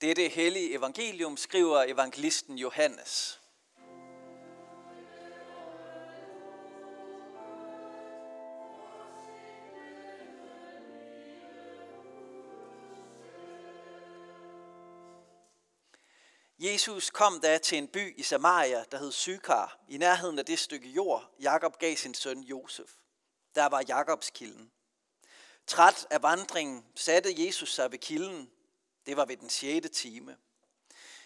Det hellige evangelium skriver evangelisten Johannes. Jesus kom da til en by i Samaria, der hed Sykar, i nærheden af det stykke jord, Jakob gav sin søn Josef. Der var Jakobs kilden. Træt af vandringen satte Jesus sig ved kilden. Det var ved den sjette time.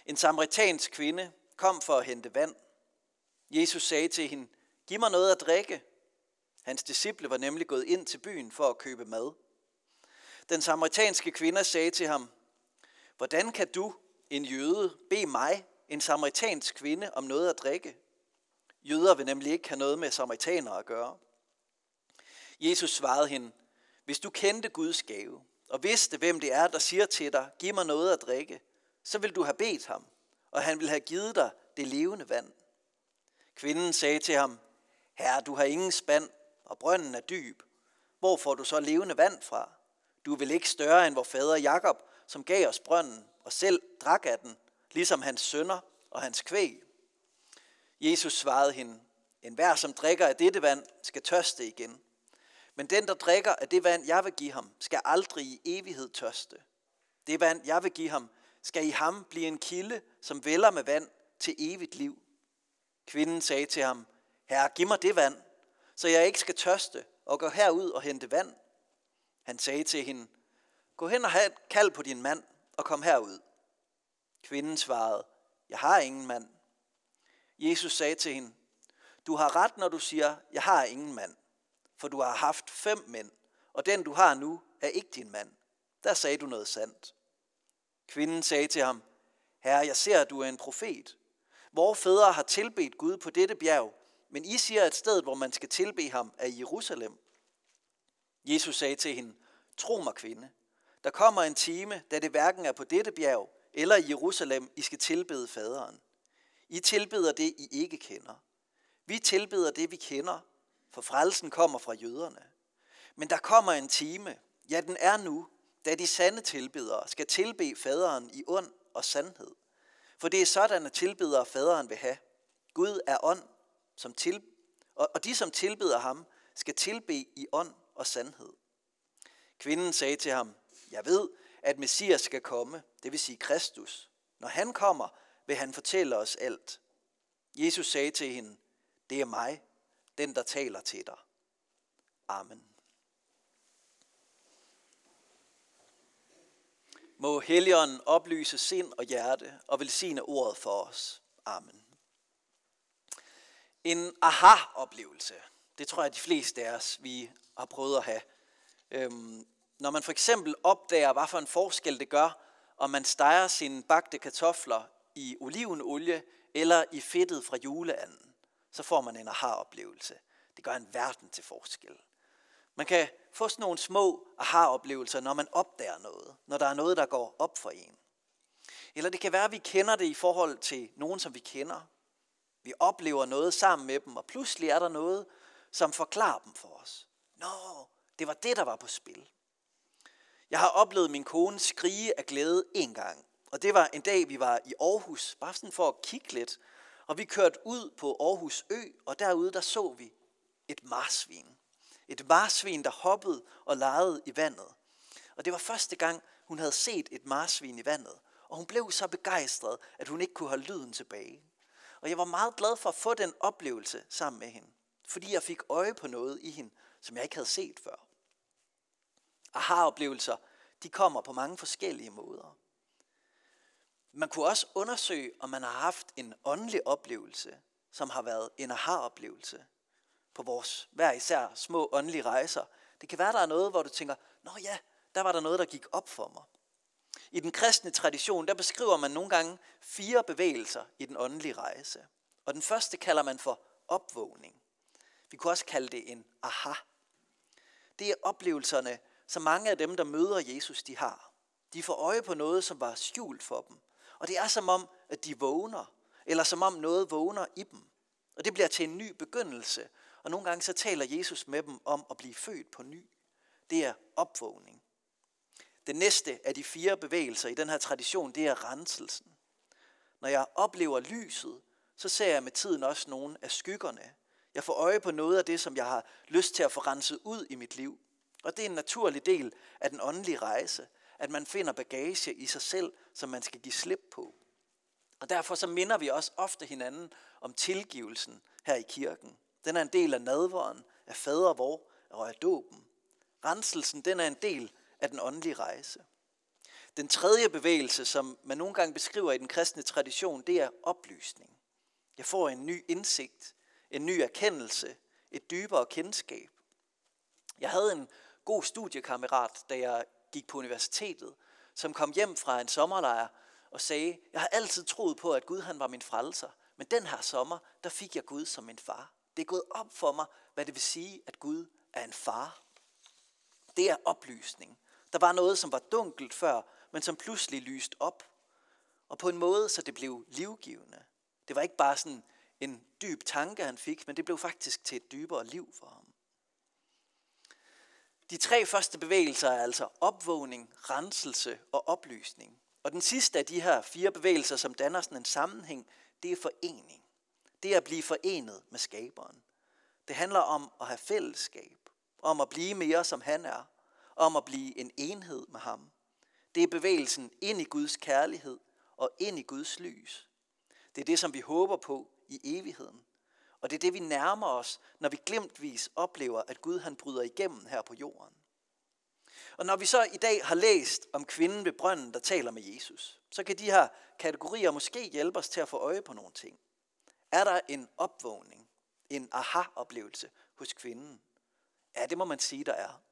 En samaritansk kvinde kom for at hente vand. Jesus sagde til hende, giv mig noget at drikke. Hans disciple var nemlig gået ind til byen for at købe mad. Den samaritanske kvinde sagde til ham, hvordan kan du, en jøde, bede mig, en samaritansk kvinde, om noget at drikke? Jøder vil nemlig ikke have noget med samaritanere at gøre. Jesus svarede hende, hvis du kendte Guds gave, og vidste, hvem det er, der siger til dig, giv mig noget at drikke, så vil du have bedt ham, og han vil have givet dig det levende vand. Kvinden sagde til ham, Herre, du har ingen spand, og brønden er dyb. Hvor får du så levende vand fra? Du er vel ikke større end vor fader Jakob, som gav os brønden og selv drak af den, ligesom hans sønner og hans kvæg. Jesus svarede hende, en hver som drikker af dette vand, skal tørste igen. Men den, der drikker af det vand, jeg vil give ham, skal aldrig i evighed tørste. Det vand, jeg vil give ham, skal i ham blive en kilde, som vælger med vand til evigt liv. Kvinden sagde til ham, Herre, giv mig det vand, så jeg ikke skal tørste og gå herud og hente vand. Han sagde til hende, gå hen og have et kald på din mand og kom herud. Kvinden svarede, jeg har ingen mand. Jesus sagde til hende, du har ret, når du siger, jeg har ingen mand for du har haft fem mænd, og den du har nu er ikke din mand. Der sagde du noget sandt. Kvinden sagde til ham, Herre, jeg ser, at du er en profet. Vore fædre har tilbedt Gud på dette bjerg, men I siger, at stedet, hvor man skal tilbe ham, er Jerusalem. Jesus sagde til hende, Tro mig, kvinde, der kommer en time, da det hverken er på dette bjerg eller i Jerusalem, I skal tilbede faderen. I tilbeder det, I ikke kender. Vi tilbeder det, vi kender, for frelsen kommer fra jøderne. Men der kommer en time, ja den er nu, da de sande tilbedere skal tilbe faderen i ånd og sandhed. For det er sådan, at tilbedere faderen vil have. Gud er ånd, som til, og de som tilbeder ham, skal tilbe i ånd og sandhed. Kvinden sagde til ham, jeg ved, at Messias skal komme, det vil sige Kristus. Når han kommer, vil han fortælle os alt. Jesus sagde til hende, det er mig, den der taler til dig. Amen. Må Helligånden oplyse sind og hjerte og velsigne ordet for os. Amen. En aha-oplevelse, det tror jeg de fleste af os, vi har prøvet at have. Øhm, når man for eksempel opdager, hvad for en forskel det gør, om man steger sine bagte kartofler i olivenolie eller i fedtet fra juleanden så får man en aha-oplevelse. Det gør en verden til forskel. Man kan få sådan nogle små aha-oplevelser, når man opdager noget, når der er noget, der går op for en. Eller det kan være, at vi kender det i forhold til nogen, som vi kender. Vi oplever noget sammen med dem, og pludselig er der noget, som forklarer dem for os. Nå, det var det, der var på spil. Jeg har oplevet min kone skrige af glæde en gang. Og det var en dag, vi var i Aarhus, bare sådan for at kigge lidt og vi kørte ud på Aarhus Ø, og derude der så vi et marsvin. Et marsvin, der hoppede og legede i vandet. Og det var første gang, hun havde set et marsvin i vandet. Og hun blev så begejstret, at hun ikke kunne holde lyden tilbage. Og jeg var meget glad for at få den oplevelse sammen med hende. Fordi jeg fik øje på noget i hende, som jeg ikke havde set før. Aha-oplevelser, de kommer på mange forskellige måder. Man kunne også undersøge, om man har haft en åndelig oplevelse, som har været en aha-oplevelse på vores hver især små åndelige rejser. Det kan være, der er noget, hvor du tænker, nå ja, der var der noget, der gik op for mig. I den kristne tradition, der beskriver man nogle gange fire bevægelser i den åndelige rejse. Og den første kalder man for opvågning. Vi kunne også kalde det en aha. Det er oplevelserne, som mange af dem, der møder Jesus, de har. De får øje på noget, som var skjult for dem. Og det er som om, at de vågner, eller som om noget vågner i dem. Og det bliver til en ny begyndelse. Og nogle gange så taler Jesus med dem om at blive født på ny. Det er opvågning. Det næste af de fire bevægelser i den her tradition, det er renselsen. Når jeg oplever lyset, så ser jeg med tiden også nogle af skyggerne. Jeg får øje på noget af det, som jeg har lyst til at få renset ud i mit liv. Og det er en naturlig del af den åndelige rejse, at man finder bagage i sig selv, som man skal give slip på. Og derfor så minder vi også ofte hinanden om tilgivelsen her i kirken. Den er en del af nadvåren, af fadervor og af dåben. Renselsen den er en del af den åndelige rejse. Den tredje bevægelse, som man nogle gange beskriver i den kristne tradition, det er oplysning. Jeg får en ny indsigt, en ny erkendelse, et dybere kendskab. Jeg havde en god studiekammerat, da jeg gik på universitetet, som kom hjem fra en sommerlejr og sagde, jeg har altid troet på, at Gud han var min frelser, men den her sommer, der fik jeg Gud som min far. Det er gået op for mig, hvad det vil sige, at Gud er en far. Det er oplysning. Der var noget, som var dunkelt før, men som pludselig lyste op. Og på en måde, så det blev livgivende. Det var ikke bare sådan en dyb tanke, han fik, men det blev faktisk til et dybere liv for ham. De tre første bevægelser er altså opvågning, renselse og oplysning. Og den sidste af de her fire bevægelser, som danner sådan en sammenhæng, det er forening. Det er at blive forenet med skaberen. Det handler om at have fællesskab, om at blive mere som han er, om at blive en enhed med ham. Det er bevægelsen ind i Guds kærlighed og ind i Guds lys. Det er det, som vi håber på i evigheden. Og det er det, vi nærmer os, når vi glemtvis oplever, at Gud han bryder igennem her på jorden. Og når vi så i dag har læst om kvinden ved brønden, der taler med Jesus, så kan de her kategorier måske hjælpe os til at få øje på nogle ting. Er der en opvågning, en aha-oplevelse hos kvinden? Ja, det må man sige, der er.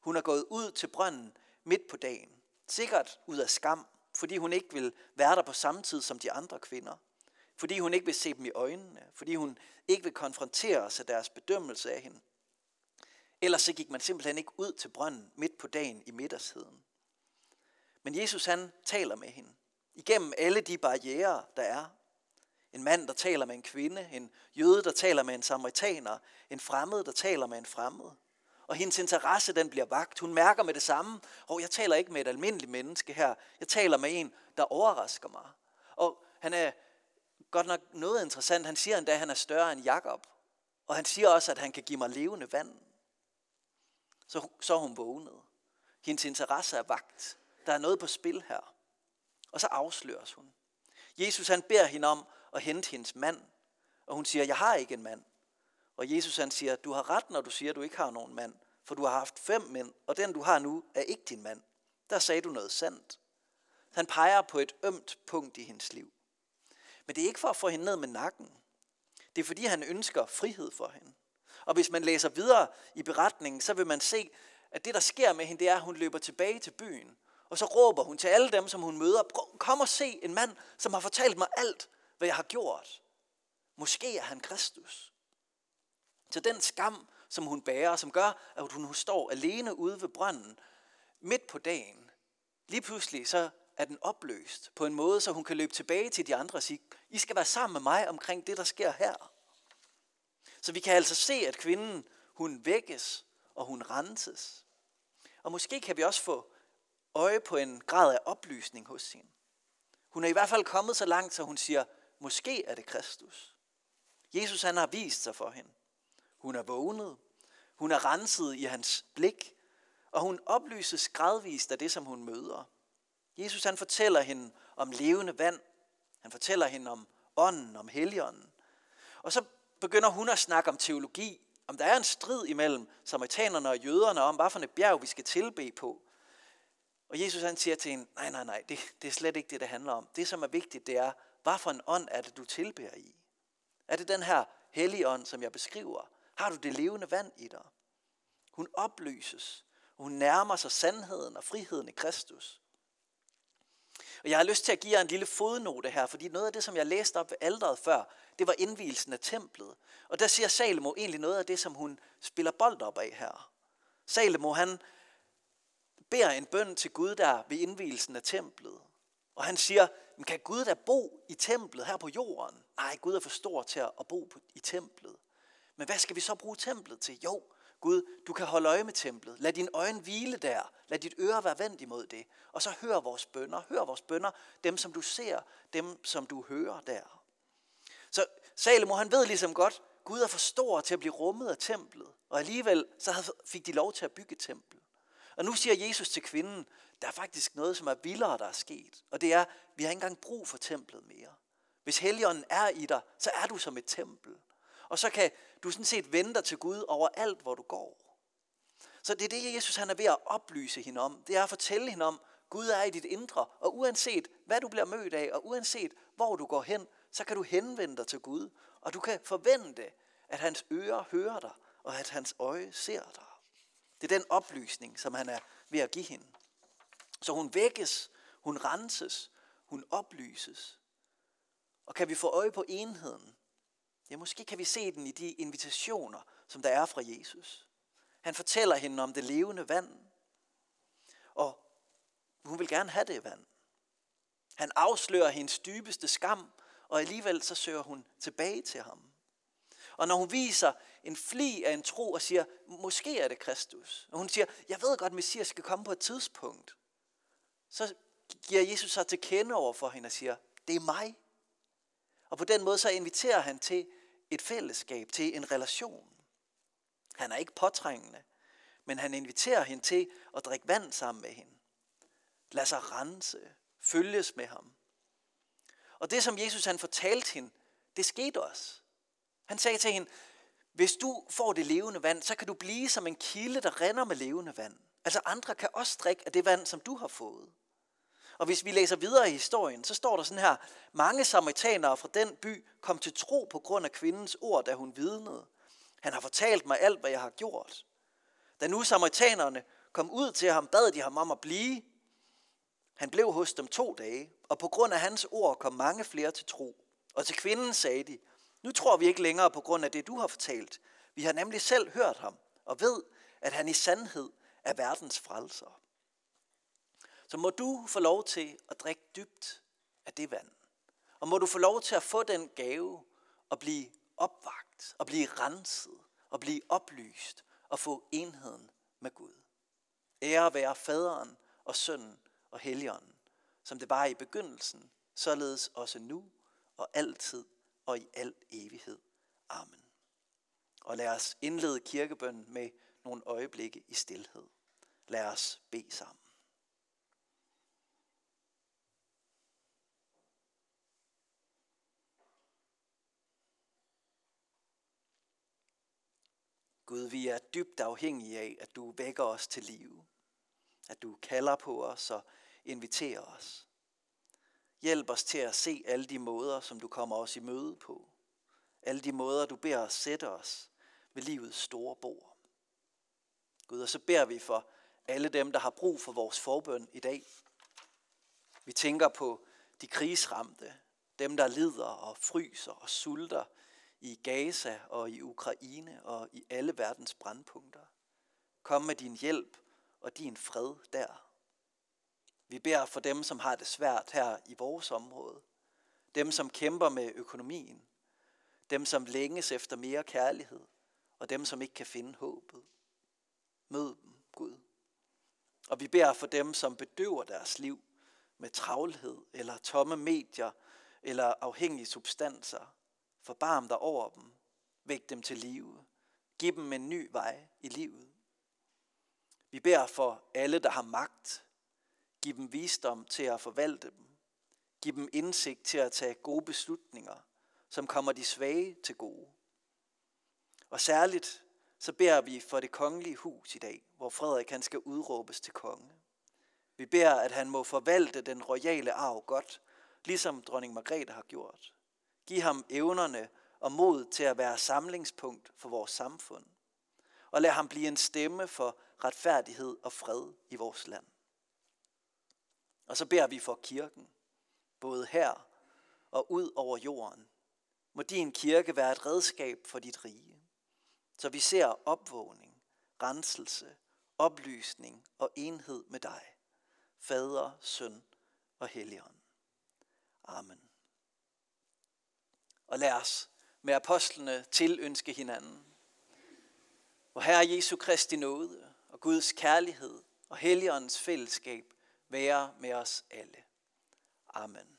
Hun er gået ud til brønden midt på dagen. Sikkert ud af skam, fordi hun ikke vil være der på samme tid som de andre kvinder. Fordi hun ikke vil se dem i øjnene. Fordi hun ikke vil konfrontere os af deres bedømmelse af hende. Ellers så gik man simpelthen ikke ud til brønden midt på dagen i middagstiden. Men Jesus han taler med hende. Igennem alle de barriere, der er. En mand, der taler med en kvinde. En jøde, der taler med en samaritaner. En fremmed, der taler med en fremmed. Og hendes interesse, den bliver vagt. Hun mærker med det samme. Og jeg taler ikke med et almindeligt menneske her. Jeg taler med en, der overrasker mig. Og han er godt nok noget interessant. Han siger endda, at han er større end Jakob. Og han siger også, at han kan give mig levende vand. Så, så er hun vågnet. Hendes interesse er vagt. Der er noget på spil her. Og så afsløres hun. Jesus han beder hende om at hente hendes mand. Og hun siger, jeg har ikke en mand. Og Jesus han siger, du har ret, når du siger, at du ikke har nogen mand. For du har haft fem mænd, og den du har nu er ikke din mand. Der sagde du noget sandt. Han peger på et ømt punkt i hendes liv. Men det er ikke for at få hende ned med nakken. Det er fordi han ønsker frihed for hende. Og hvis man læser videre i beretningen, så vil man se, at det der sker med hende, det er, at hun løber tilbage til byen. Og så råber hun til alle dem, som hun møder, kom og se en mand, som har fortalt mig alt, hvad jeg har gjort. Måske er han Kristus. Så den skam, som hun bærer, som gør, at hun står alene ude ved brønden, midt på dagen, lige pludselig så er den opløst på en måde, så hun kan løbe tilbage til de andre og sige, I skal være sammen med mig omkring det, der sker her. Så vi kan altså se, at kvinden, hun vækkes, og hun renses. Og måske kan vi også få øje på en grad af oplysning hos hende. Hun er i hvert fald kommet så langt, så hun siger, måske er det Kristus. Jesus han har vist sig for hende. Hun er vågnet. Hun er renset i hans blik. Og hun oplyses gradvist af det, som hun møder. Jesus han fortæller hende om levende vand. Han fortæller hende om ånden, om helligånden. Og så begynder hun at snakke om teologi, om der er en strid imellem samaritanerne og jøderne om, hvad for et bjerg vi skal tilbe på. Og Jesus han siger til hende, nej, nej, nej, det, det er slet ikke det, det handler om. Det, som er vigtigt, det er, hvad for en ånd er det, du tilbeder i? Er det den her hellige ånd, som jeg beskriver? Har du det levende vand i dig? Hun oplyses, og hun nærmer sig sandheden og friheden i Kristus. Og jeg har lyst til at give jer en lille fodnote her, fordi noget af det, som jeg læste op ved alderet før, det var indvielsen af templet. Og der siger Salomo egentlig noget af det, som hun spiller bold op af her. Salomo, han beder en bøn til Gud der ved indvielsen af templet. Og han siger, men kan Gud da bo i templet her på jorden? Nej, Gud er for stor til at bo i templet. Men hvad skal vi så bruge templet til? Jo, Gud, du kan holde øje med templet. Lad din øjne hvile der. Lad dit øre være vendt imod det. Og så hør vores bønder. Hør vores bønder. Dem, som du ser. Dem, som du hører der. Så Salomo, han ved ligesom godt, Gud er for stor til at blive rummet af templet. Og alligevel så fik de lov til at bygge et tempel. Og nu siger Jesus til kvinden, der er faktisk noget, som er vildere, der er sket. Og det er, vi har ikke engang brug for templet mere. Hvis Helligånden er i dig, så er du som et tempel. Og så kan du sådan set vende dig til Gud over alt, hvor du går. Så det er det, Jesus han er ved at oplyse hende om. Det er at fortælle hende om, Gud er i dit indre, og uanset hvad du bliver mødt af, og uanset hvor du går hen, så kan du henvende dig til Gud, og du kan forvente, at hans ører hører dig, og at hans øje ser dig. Det er den oplysning, som han er ved at give hende. Så hun vækkes, hun renses, hun oplyses. Og kan vi få øje på enheden? Ja, måske kan vi se den i de invitationer, som der er fra Jesus. Han fortæller hende om det levende vand, og hun vil gerne have det vand. Han afslører hendes dybeste skam, og alligevel så søger hun tilbage til ham. Og når hun viser en fli af en tro og siger, måske er det Kristus. Og hun siger, jeg ved godt, at Messias skal komme på et tidspunkt. Så giver Jesus sig til kende over for hende og siger, det er mig. Og på den måde så inviterer han til et fællesskab, til en relation. Han er ikke påtrængende, men han inviterer hende til at drikke vand sammen med hende. Lad sig rense, følges med ham. Og det, som Jesus han fortalte hende, det skete også. Han sagde til hende, hvis du får det levende vand, så kan du blive som en kilde, der render med levende vand. Altså andre kan også drikke af det vand, som du har fået. Og hvis vi læser videre i historien, så står der sådan her, mange samaritanere fra den by kom til tro på grund af kvindens ord, da hun vidnede. Han har fortalt mig alt, hvad jeg har gjort. Da nu samaritanerne kom ud til ham, bad de ham om at blive. Han blev hos dem to dage, og på grund af hans ord kom mange flere til tro. Og til kvinden sagde de, nu tror vi ikke længere på grund af det, du har fortalt. Vi har nemlig selv hørt ham og ved, at han i sandhed er verdens frelser. Så må du få lov til at drikke dybt af det vand. Og må du få lov til at få den gave og blive opvagt, og blive renset, og blive oplyst, og få enheden med Gud. Ære være faderen og sønnen og helligånden, som det var i begyndelsen, således også nu og altid og i al evighed. Amen. Og lad os indlede kirkebønnen med nogle øjeblikke i stillhed. Lad os bede sammen. Gud, vi er dybt afhængige af, at du vækker os til live. At du kalder på os og inviterer os. Hjælp os til at se alle de måder, som du kommer os i møde på. Alle de måder, du beder os sætte os ved livets store bord. Gud, og så beder vi for alle dem, der har brug for vores forbøn i dag. Vi tænker på de krigsramte, dem der lider og fryser og sulter i Gaza og i Ukraine og i alle verdens brandpunkter. Kom med din hjælp og din fred der. Vi beder for dem, som har det svært her i vores område. Dem, som kæmper med økonomien. Dem, som længes efter mere kærlighed. Og dem, som ikke kan finde håbet. Mød dem, Gud. Og vi beder for dem, som bedøver deres liv med travlhed eller tomme medier eller afhængige substanser. Forbarm dig over dem. Væk dem til live. Giv dem en ny vej i livet. Vi beder for alle, der har magt Giv dem visdom til at forvalte dem. Giv dem indsigt til at tage gode beslutninger, som kommer de svage til gode. Og særligt så beder vi for det kongelige hus i dag, hvor Frederik han skal udråbes til konge. Vi beder, at han må forvalte den royale arv godt, ligesom dronning Margrethe har gjort. Giv ham evnerne og mod til at være samlingspunkt for vores samfund. Og lad ham blive en stemme for retfærdighed og fred i vores land. Og så beder vi for kirken, både her og ud over jorden. Må din kirke være et redskab for dit rige, så vi ser opvågning, renselse, oplysning og enhed med dig, Fader, Søn og Helligånd. Amen. Og lad os med apostlene tilønske hinanden. Hvor Herre Jesu Kristi nåde og Guds kærlighed og Helligåndens fællesskab være med os alle. Amen.